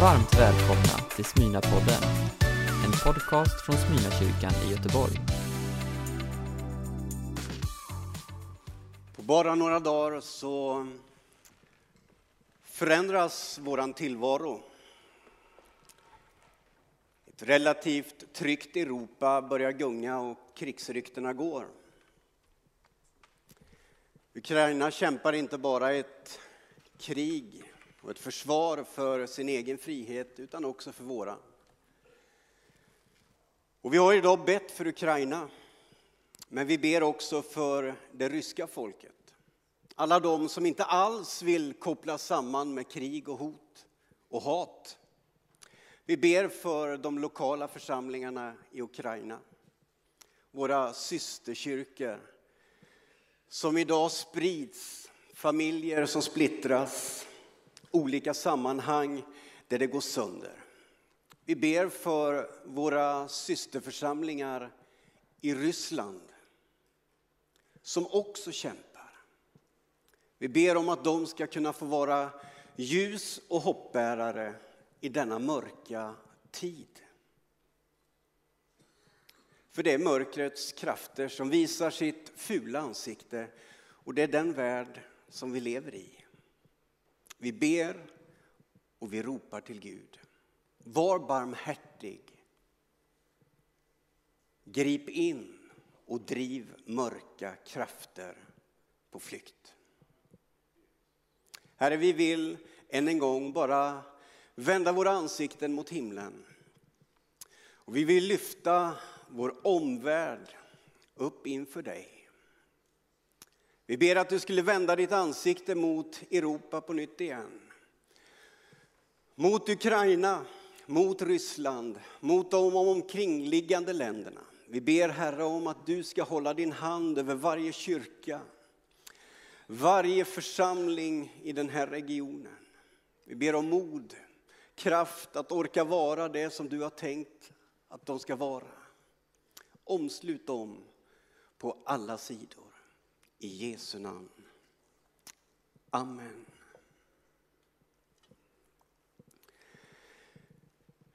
Varmt välkomna till Smyna-podden, en podcast från Smyna-kyrkan i Göteborg. På bara några dagar så förändras våran tillvaro. Ett relativt tryggt Europa börjar gunga och krigsryktena går. Ukraina kämpar inte bara ett krig och ett försvar för sin egen frihet utan också för våra. Och vi har idag bett för Ukraina, men vi ber också för det ryska folket. Alla de som inte alls vill kopplas samman med krig och hot och hat. Vi ber för de lokala församlingarna i Ukraina, våra systerkyrkor som idag sprids, familjer som splittras, olika sammanhang där det går sönder. Vi ber för våra systerförsamlingar i Ryssland som också kämpar. Vi ber om att de ska kunna få vara ljus och hoppbärare i denna mörka tid. För det är mörkrets krafter som visar sitt fula ansikte och det är den värld som vi lever i. Vi ber och vi ropar till Gud. Var barmhärtig. Grip in och driv mörka krafter på flykt. Herre, vi vill än en gång bara vända våra ansikten mot himlen. Och vi vill lyfta vår omvärld upp inför dig. Vi ber att du skulle vända ditt ansikte mot Europa på nytt igen. Mot Ukraina, mot Ryssland, mot de omkringliggande länderna. Vi ber Herre om att du ska hålla din hand över varje kyrka, varje församling i den här regionen. Vi ber om mod, kraft att orka vara det som du har tänkt att de ska vara. Omslut dem på alla sidor. I Jesu namn. Amen.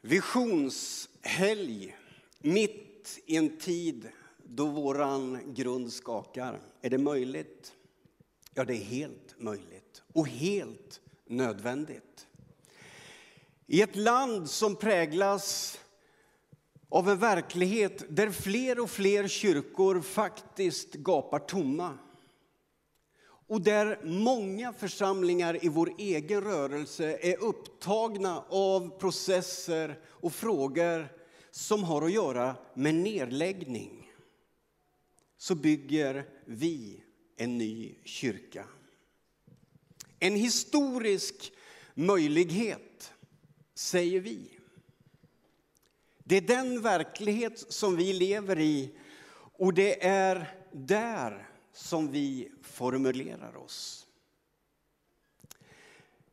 Visionshelg, mitt i en tid då våran grund skakar. Är det möjligt? Ja, det är helt möjligt och helt nödvändigt. I ett land som präglas av en verklighet där fler och fler kyrkor faktiskt gapar tomma och där många församlingar i vår egen rörelse är upptagna av processer och frågor som har att göra med nedläggning så bygger vi en ny kyrka. En historisk möjlighet, säger vi. Det är den verklighet som vi lever i och det är där som vi formulerar oss.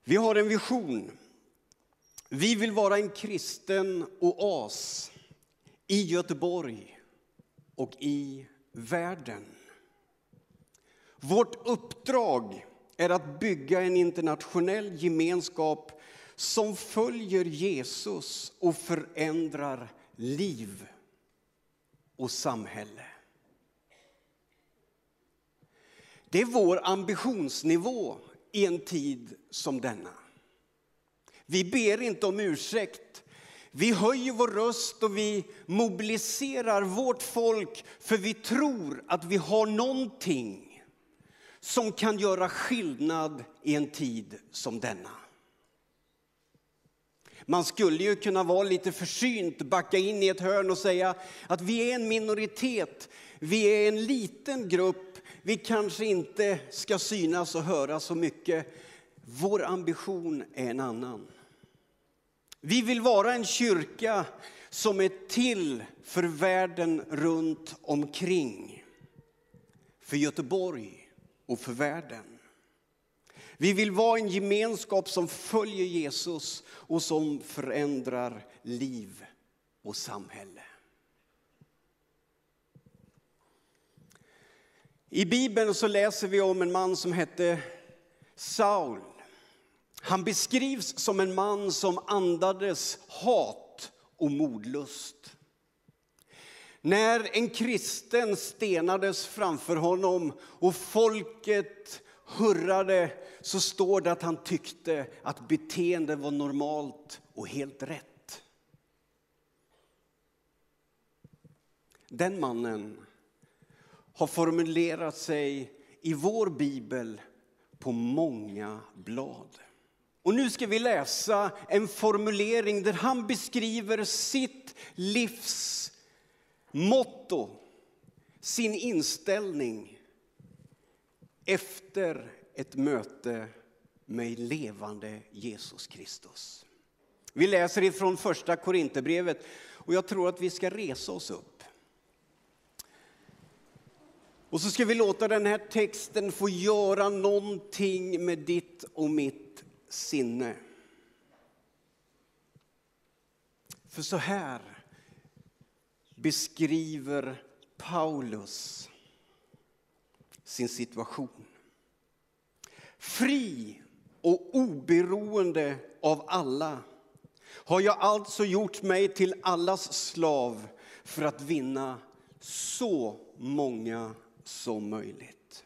Vi har en vision. Vi vill vara en kristen oas i Göteborg och i världen. Vårt uppdrag är att bygga en internationell gemenskap som följer Jesus och förändrar liv och samhälle. Det är vår ambitionsnivå i en tid som denna. Vi ber inte om ursäkt. Vi höjer vår röst och vi mobiliserar vårt folk för vi tror att vi har någonting som kan göra skillnad i en tid som denna. Man skulle ju kunna vara lite försynt, backa in i ett hörn och säga att vi är en minoritet, vi är en liten grupp, vi kanske inte ska synas och höra så mycket. Vår ambition är en annan. Vi vill vara en kyrka som är till för världen runt omkring. För Göteborg och för världen. Vi vill vara en gemenskap som följer Jesus och som förändrar liv och samhälle. I Bibeln så läser vi om en man som hette Saul. Han beskrivs som en man som andades hat och modlust. När en kristen stenades framför honom och folket hurrade så står det att han tyckte att beteendet var normalt och helt rätt. Den mannen har formulerat sig i vår bibel på många blad. Och nu ska vi läsa en formulering där han beskriver sitt livs motto, sin inställning efter ett möte med levande Jesus Kristus. Vi läser ifrån första Korinthierbrevet och jag tror att vi ska resa oss upp. Och så ska vi låta den här texten få göra någonting med ditt och mitt sinne. För så här beskriver Paulus sin situation. Fri och oberoende av alla har jag alltså gjort mig till allas slav för att vinna så många som möjligt.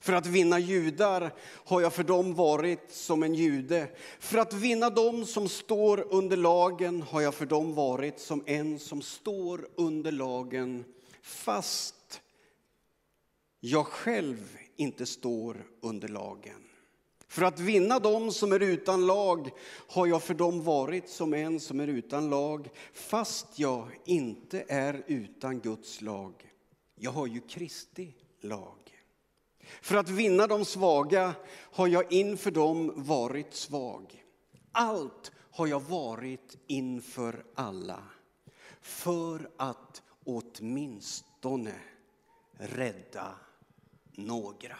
För att vinna judar har jag för dem varit som en jude. För att vinna dem som står under lagen har jag för dem varit som en som står under lagen fast jag själv inte står under lagen. För att vinna dem som är utan lag har jag för dem varit som en som är utan lag fast jag inte är utan Guds lag. Jag har ju Kristi lag. För att vinna de svaga har jag inför dem varit svag. Allt har jag varit inför alla för att åtminstone rädda några.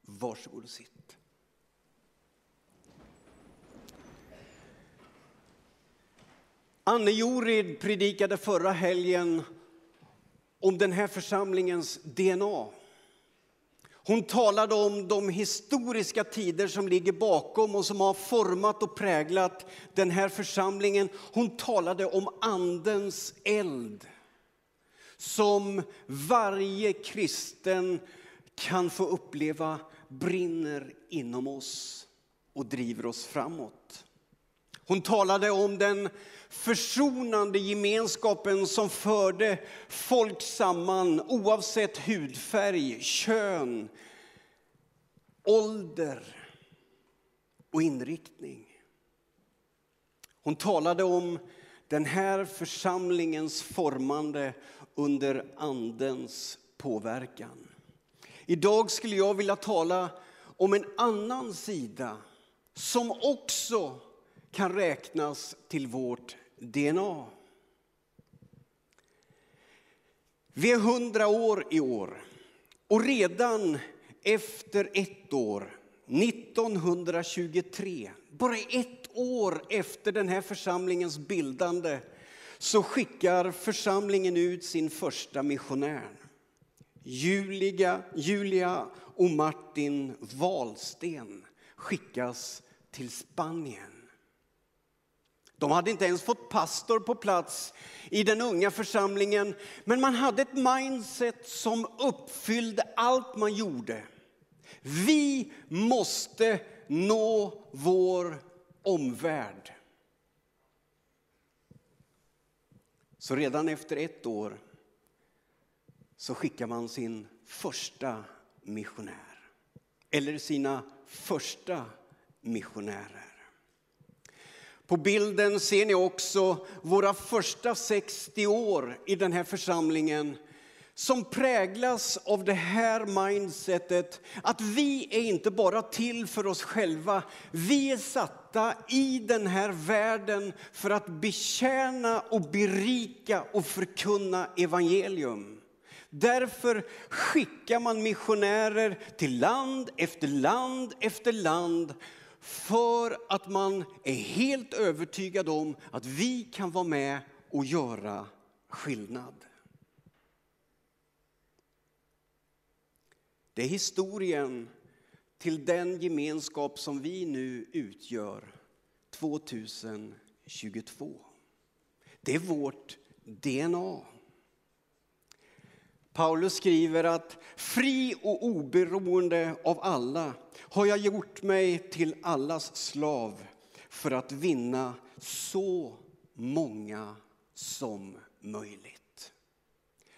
Varsågod och sitt. Anne Jorid predikade förra helgen om den här församlingens DNA. Hon talade om de historiska tider som ligger bakom och som har format och präglat den här församlingen. Hon talade om Andens eld som varje kristen kan få uppleva brinner inom oss och driver oss framåt. Hon talade om den försonande gemenskapen som förde folk samman oavsett hudfärg, kön, ålder och inriktning. Hon talade om den här församlingens formande under Andens påverkan. Idag skulle jag vilja tala om en annan sida som också kan räknas till vårt DNA. Vi är hundra år i år och redan efter ett år, 1923, bara ett år efter den här församlingens bildande så skickar församlingen ut sin första missionär. Julia, Julia och Martin Wahlsten skickas till Spanien. De hade inte ens fått pastor på plats i den unga församlingen, men man hade ett mindset som uppfyllde allt man gjorde. Vi måste nå vår omvärld. Så redan efter ett år så skickar man sin första missionär. Eller sina första missionärer. På bilden ser ni också våra första 60 år i den här församlingen som präglas av det här mindsetet att vi är inte bara till för oss själva. Vi är satta i den här världen för att betjäna och berika och förkunna evangelium. Därför skickar man missionärer till land efter land efter land för att man är helt övertygad om att vi kan vara med och göra skillnad. Det är historien till den gemenskap som vi nu utgör 2022. Det är vårt DNA. Paulus skriver att fri och oberoende av alla har jag gjort mig till allas slav för att vinna så många som möjligt.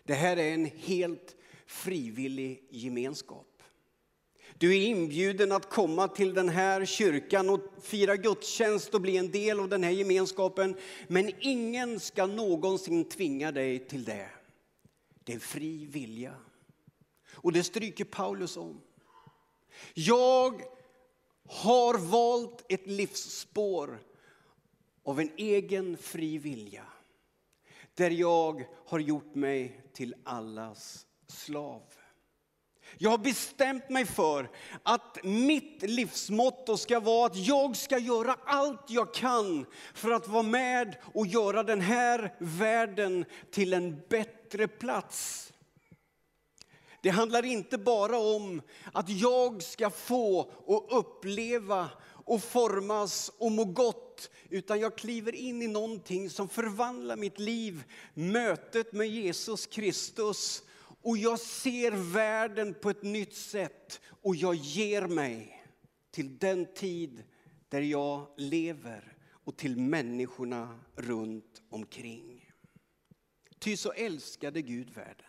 Det här är en helt frivillig gemenskap. Du är inbjuden att komma till den här kyrkan och fira gudstjänst och bli en del av den här gemenskapen. Men ingen ska någonsin tvinga dig till det. Det är en fri vilja. Och det stryker Paulus om. Jag har valt ett livsspår av en egen fri vilja. Där jag har gjort mig till allas slav. Jag har bestämt mig för att mitt livsmotto ska vara att jag ska göra allt jag kan för att vara med och göra den här världen till en bättre plats. Det handlar inte bara om att jag ska få och uppleva och formas och må gott. Utan jag kliver in i någonting som förvandlar mitt liv. Mötet med Jesus Kristus och jag ser världen på ett nytt sätt och jag ger mig till den tid där jag lever och till människorna runt omkring. Ty så älskade Gud världen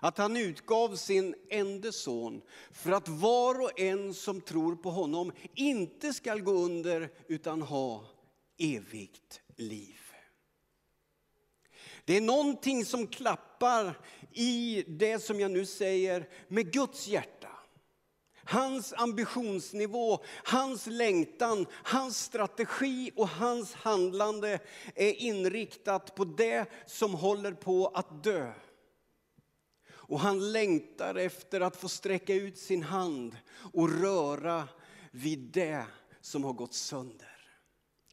att han utgav sin enda son för att var och en som tror på honom inte skall gå under utan ha evigt liv. Det är någonting som klappar i det som jag nu säger med Guds hjärta. Hans ambitionsnivå, hans längtan, hans strategi och hans handlande är inriktat på det som håller på att dö. Och han längtar efter att få sträcka ut sin hand och röra vid det som har gått sönder.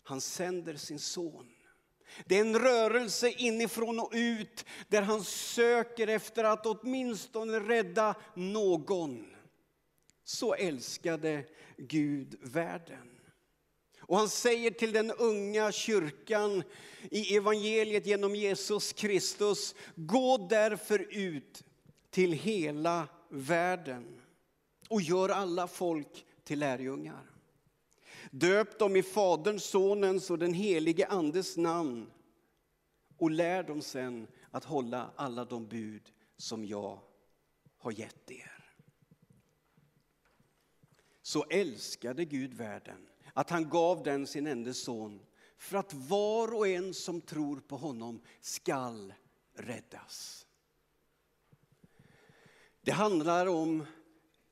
Han sänder sin son. Det är en rörelse inifrån och ut där han söker efter att åtminstone rädda någon. Så älskade Gud världen. Och han säger till den unga kyrkan i evangeliet genom Jesus Kristus, gå därför ut till hela världen och gör alla folk till lärjungar. Döp dem i Faderns, Sonens och den helige Andes namn och lär dem sen att hålla alla de bud som jag har gett er. Så älskade Gud världen att han gav den sin enda son för att var och en som tror på honom skall räddas. Det handlar om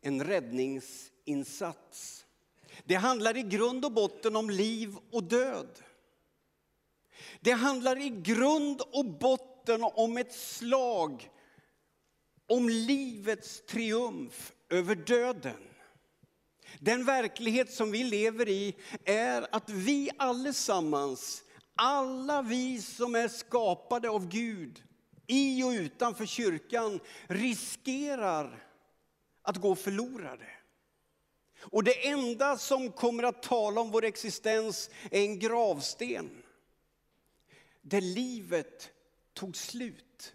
en räddningsinsats. Det handlar i grund och botten om liv och död. Det handlar i grund och botten om ett slag om livets triumf över döden. Den verklighet som vi lever i är att vi allesammans, alla vi som är skapade av Gud, i och utanför kyrkan riskerar att gå förlorade. Och det enda som kommer att tala om vår existens är en gravsten. Där livet tog slut.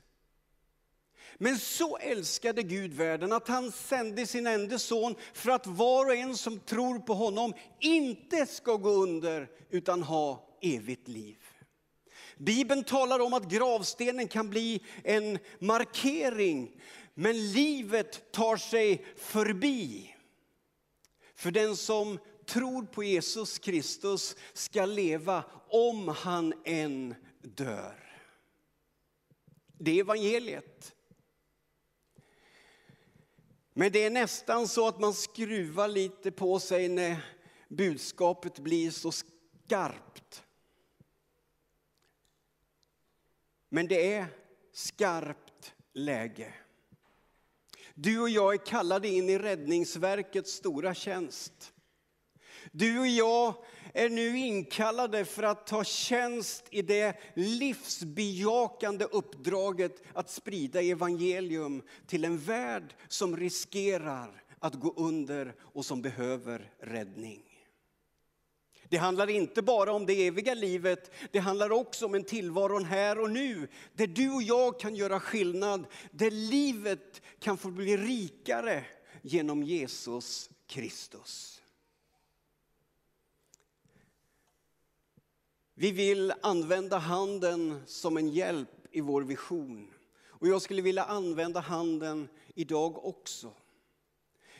Men så älskade Gud världen att han sände sin enda son för att var och en som tror på honom inte ska gå under utan ha evigt liv. Bibeln talar om att gravstenen kan bli en markering, men livet tar sig förbi. För den som tror på Jesus Kristus ska leva om han än dör. Det är evangeliet. Men det är nästan så att man skruvar lite på sig när budskapet blir så skarpt. Men det är skarpt läge. Du och jag är kallade in i räddningsverkets stora tjänst. Du och jag är nu inkallade för att ta tjänst i det livsbejakande uppdraget att sprida evangelium till en värld som riskerar att gå under och som behöver räddning. Det handlar inte bara om det eviga livet, det handlar också om en tillvaro här och nu. Där du och jag kan göra skillnad, där livet kan få bli rikare genom Jesus Kristus. Vi vill använda handen som en hjälp i vår vision. Och jag skulle vilja använda handen idag också.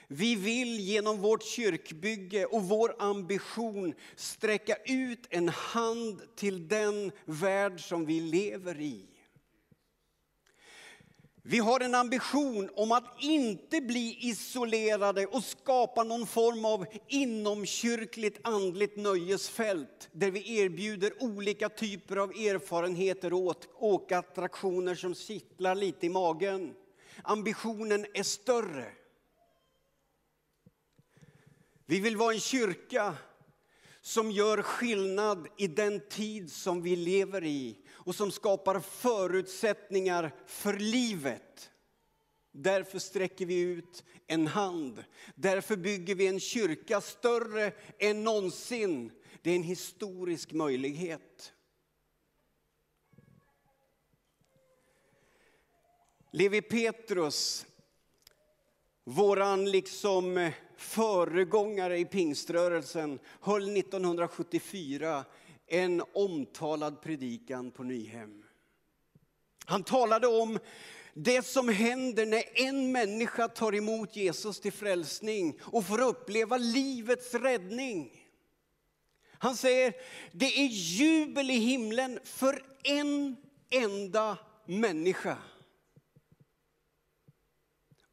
Vi vill genom vårt kyrkbygge och vår ambition sträcka ut en hand till den värld som vi lever i. Vi har en ambition om att inte bli isolerade och skapa någon form av inomkyrkligt andligt nöjesfält där vi erbjuder olika typer av erfarenheter och åkattraktioner som kittlar lite i magen. Ambitionen är större. Vi vill vara en kyrka som gör skillnad i den tid som vi lever i och som skapar förutsättningar för livet. Därför sträcker vi ut en hand. Därför bygger vi en kyrka större än någonsin. Det är en historisk möjlighet. Levi Petrus, våran liksom eh, föregångare i pingströrelsen, höll 1974 en omtalad predikan på Nyhem. Han talade om det som händer när en människa tar emot Jesus till frälsning och får uppleva livets räddning. Han säger, det är jubel i himlen för en enda människa.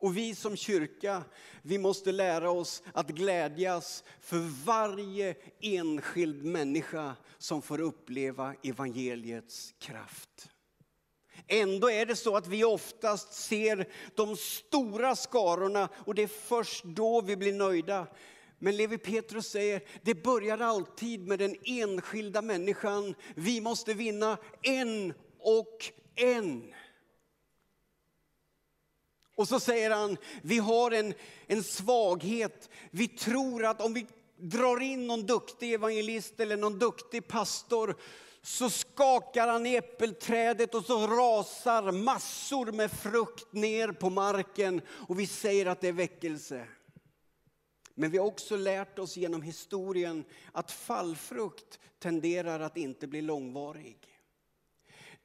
Och vi som kyrka, vi måste lära oss att glädjas för varje enskild människa som får uppleva evangeliets kraft. Ändå är det så att vi oftast ser de stora skarorna och det är först då vi blir nöjda. Men Levi Petrus säger, det börjar alltid med den enskilda människan. Vi måste vinna en och en. Och så säger han, vi har en, en svaghet. Vi tror att om vi drar in någon duktig evangelist eller någon duktig pastor så skakar han i äppelträdet och så rasar massor med frukt ner på marken och vi säger att det är väckelse. Men vi har också lärt oss genom historien att fallfrukt tenderar att inte bli långvarig.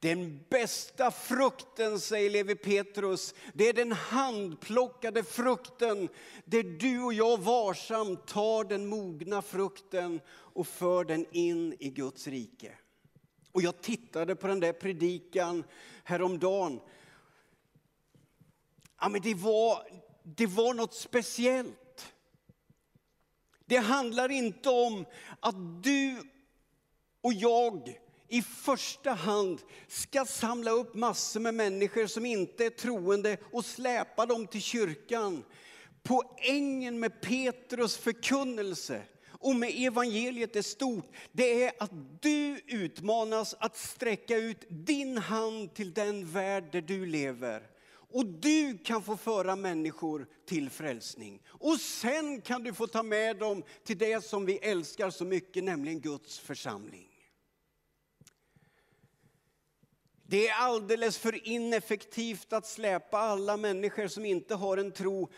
Den bästa frukten, säger Levi Petrus, det är den handplockade frukten där du och jag varsamt tar den mogna frukten och för den in i Guds rike. Och jag tittade på den där predikan häromdagen. Ja, men det, var, det var något speciellt. Det handlar inte om att du och jag i första hand ska samla upp massor med människor som inte är troende och släpa dem till kyrkan. Poängen med Petrus förkunnelse och med evangeliet är stort, det är att du utmanas att sträcka ut din hand till den värld där du lever. Och du kan få föra människor till frälsning. Och sen kan du få ta med dem till det som vi älskar så mycket, nämligen Guds församling. Det är alldeles för ineffektivt att släpa alla människor som inte har en tro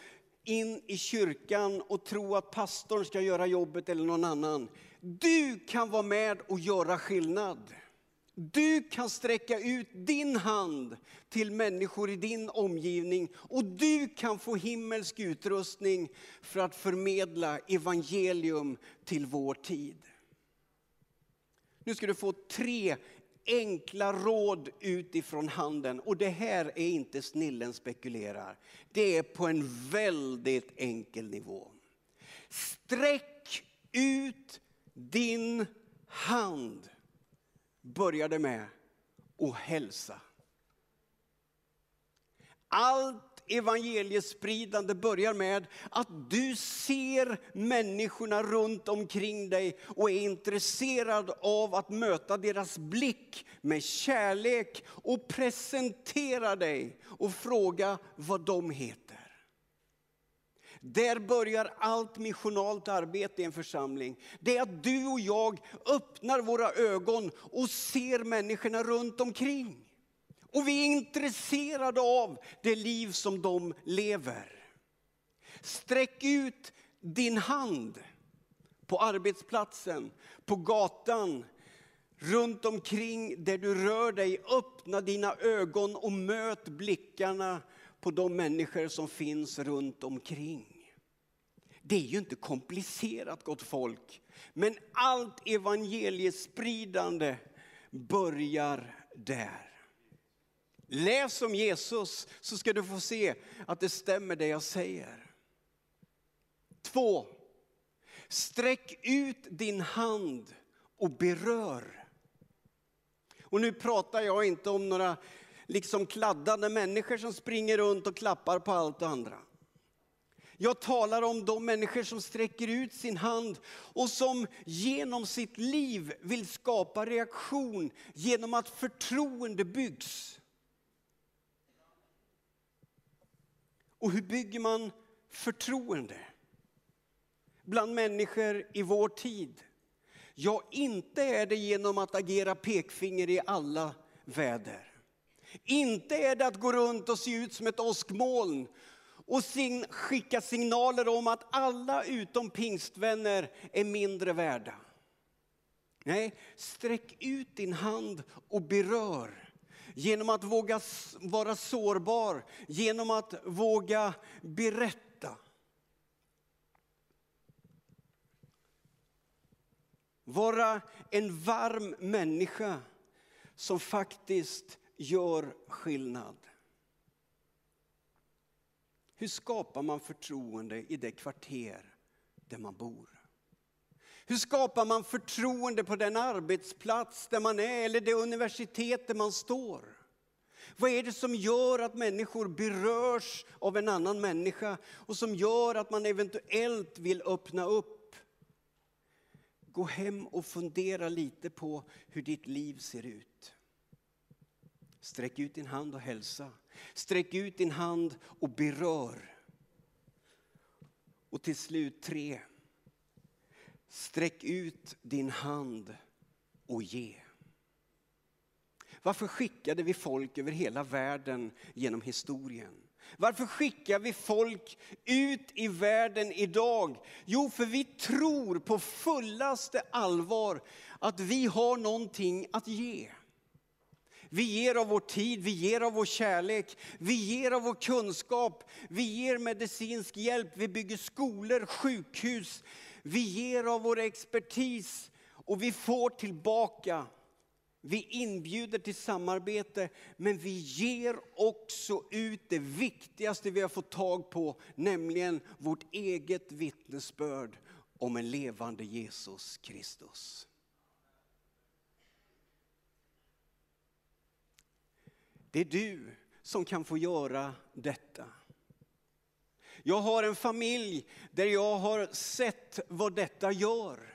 in i kyrkan och tro att pastorn ska göra jobbet eller någon annan. Du kan vara med och göra skillnad. Du kan sträcka ut din hand till människor i din omgivning och du kan få himmelsk utrustning för att förmedla evangelium till vår tid. Nu ska du få tre enkla råd utifrån handen. Och det här är inte snillen spekulerar. Det är på en väldigt enkel nivå. Sträck ut din hand. Började med att hälsa. Allt evangeliespridande börjar med att du ser människorna runt omkring dig och är intresserad av att möta deras blick med kärlek och presentera dig och fråga vad de heter. Där börjar allt missionalt arbete i en församling. Det är att du och jag öppnar våra ögon och ser människorna runt omkring. Och vi är intresserade av det liv som de lever. Sträck ut din hand på arbetsplatsen, på gatan, runt omkring där du rör dig. Öppna dina ögon och möt blickarna på de människor som finns runt omkring. Det är ju inte komplicerat gott folk, men allt evangeliespridande börjar där. Läs om Jesus så ska du få se att det stämmer det jag säger. Två, sträck ut din hand och berör. Och nu pratar jag inte om några liksom kladdade människor som springer runt och klappar på allt och andra. Jag talar om de människor som sträcker ut sin hand och som genom sitt liv vill skapa reaktion genom att förtroende byggs. Och hur bygger man förtroende bland människor i vår tid? Ja, inte är det genom att agera pekfinger i alla väder. Inte är det att gå runt och se ut som ett åskmoln och sin, skicka signaler om att alla utom pingstvänner är mindre värda. Nej, sträck ut din hand och berör. Genom att våga vara sårbar, genom att våga berätta. Vara en varm människa som faktiskt gör skillnad. Hur skapar man förtroende i det kvarter där man bor? Hur skapar man förtroende på den arbetsplats där man är eller det universitet där man står? Vad är det som gör att människor berörs av en annan människa och som gör att man eventuellt vill öppna upp? Gå hem och fundera lite på hur ditt liv ser ut. Sträck ut din hand och hälsa. Sträck ut din hand och berör. Och till slut tre. Sträck ut din hand och ge. Varför skickade vi folk över hela världen genom historien? Varför skickar vi folk ut i världen idag? Jo, för vi tror på fullaste allvar att vi har någonting att ge. Vi ger av vår tid, vi ger av vår kärlek, vi ger av vår kunskap, vi ger medicinsk hjälp, vi bygger skolor, sjukhus, vi ger av vår expertis och vi får tillbaka. Vi inbjuder till samarbete, men vi ger också ut det viktigaste vi har fått tag på, nämligen vårt eget vittnesbörd om en levande Jesus Kristus. Det är du som kan få göra detta. Jag har en familj där jag har sett vad detta gör.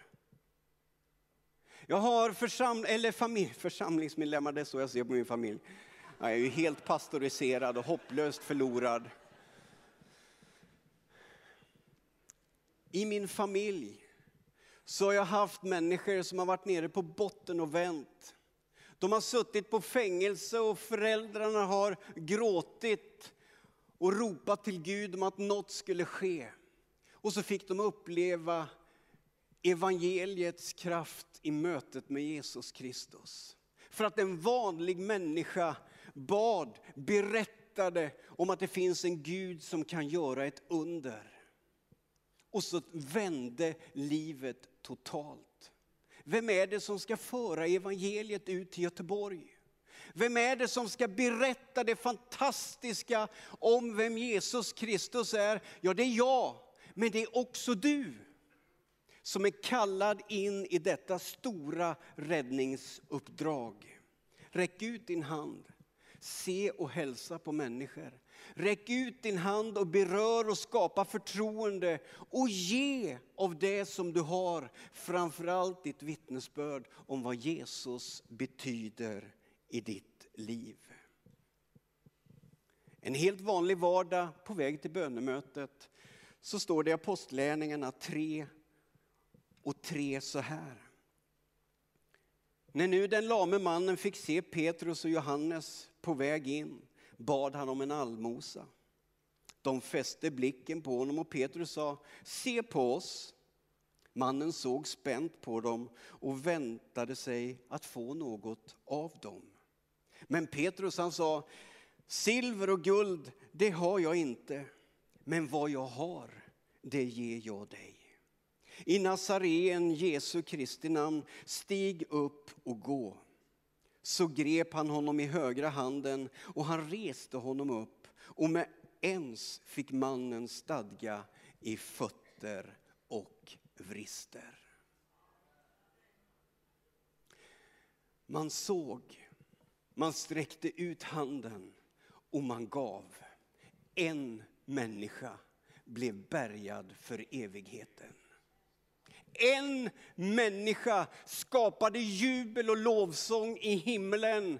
Jag har försam eller familj, församlingsmedlemmar, det är så jag ser på min familj. Jag är ju helt pastoriserad och hopplöst förlorad. I min familj så har jag haft människor som har varit nere på botten och vänt. De har suttit på fängelse och föräldrarna har gråtit och ropat till Gud om att något skulle ske. Och så fick de uppleva evangeliets kraft i mötet med Jesus Kristus. För att en vanlig människa bad, berättade om att det finns en Gud som kan göra ett under. Och så vände livet totalt. Vem är det som ska föra evangeliet ut till Göteborg? Vem är det som ska berätta det fantastiska om vem Jesus Kristus är? Ja, det är jag, men det är också du som är kallad in i detta stora räddningsuppdrag. Räck ut din hand, se och hälsa på människor. Räck ut din hand och berör och skapa förtroende och ge av det som du har. Framförallt ditt vittnesbörd om vad Jesus betyder i ditt liv. En helt vanlig vardag på väg till bönemötet så står det i Apostlärningarna 3 och 3 så här. När nu den lame mannen fick se Petrus och Johannes på väg in bad han om en allmosa. De fäste blicken på honom och Petrus sa, se på oss. Mannen såg spänt på dem och väntade sig att få något av dem. Men Petrus han sa, silver och guld det har jag inte, men vad jag har det ger jag dig. I Nazareen Jesu Kristi namn, stig upp och gå. Så grep han honom i högra handen och han reste honom upp och med ens fick mannen stadga i fötter och vrister. Man såg, man sträckte ut handen och man gav. En människa blev bärgad för evigheten. En människa skapade jubel och lovsång i himlen.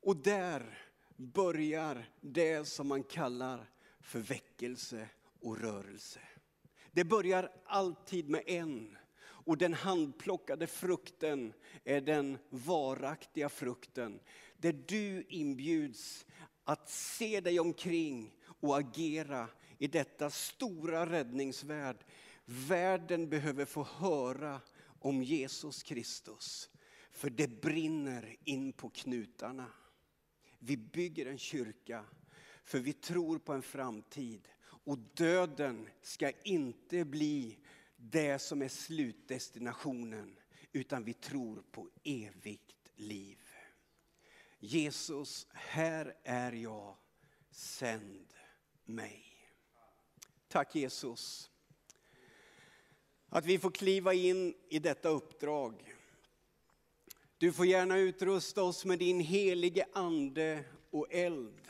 Och där börjar det som man kallar för väckelse och rörelse. Det börjar alltid med en. Och den handplockade frukten är den varaktiga frukten. Där du inbjuds att se dig omkring och agera i detta stora räddningsvärld. Världen behöver få höra om Jesus Kristus. För det brinner in på knutarna. Vi bygger en kyrka för vi tror på en framtid. Och döden ska inte bli det som är slutdestinationen. Utan vi tror på evigt liv. Jesus, här är jag, sänd mig. Tack Jesus. Att vi får kliva in i detta uppdrag. Du får gärna utrusta oss med din helige ande och eld.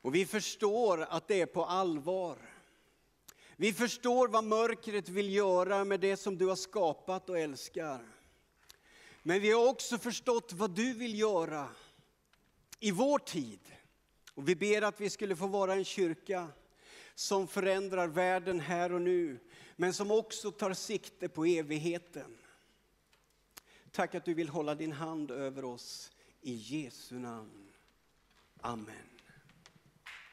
Och vi förstår att det är på allvar. Vi förstår vad mörkret vill göra med det som du har skapat och älskar. Men vi har också förstått vad du vill göra i vår tid. Och vi ber att vi skulle få vara en kyrka som förändrar världen här och nu, men som också tar sikte på evigheten. Tack att du vill hålla din hand över oss. I Jesu namn. Amen.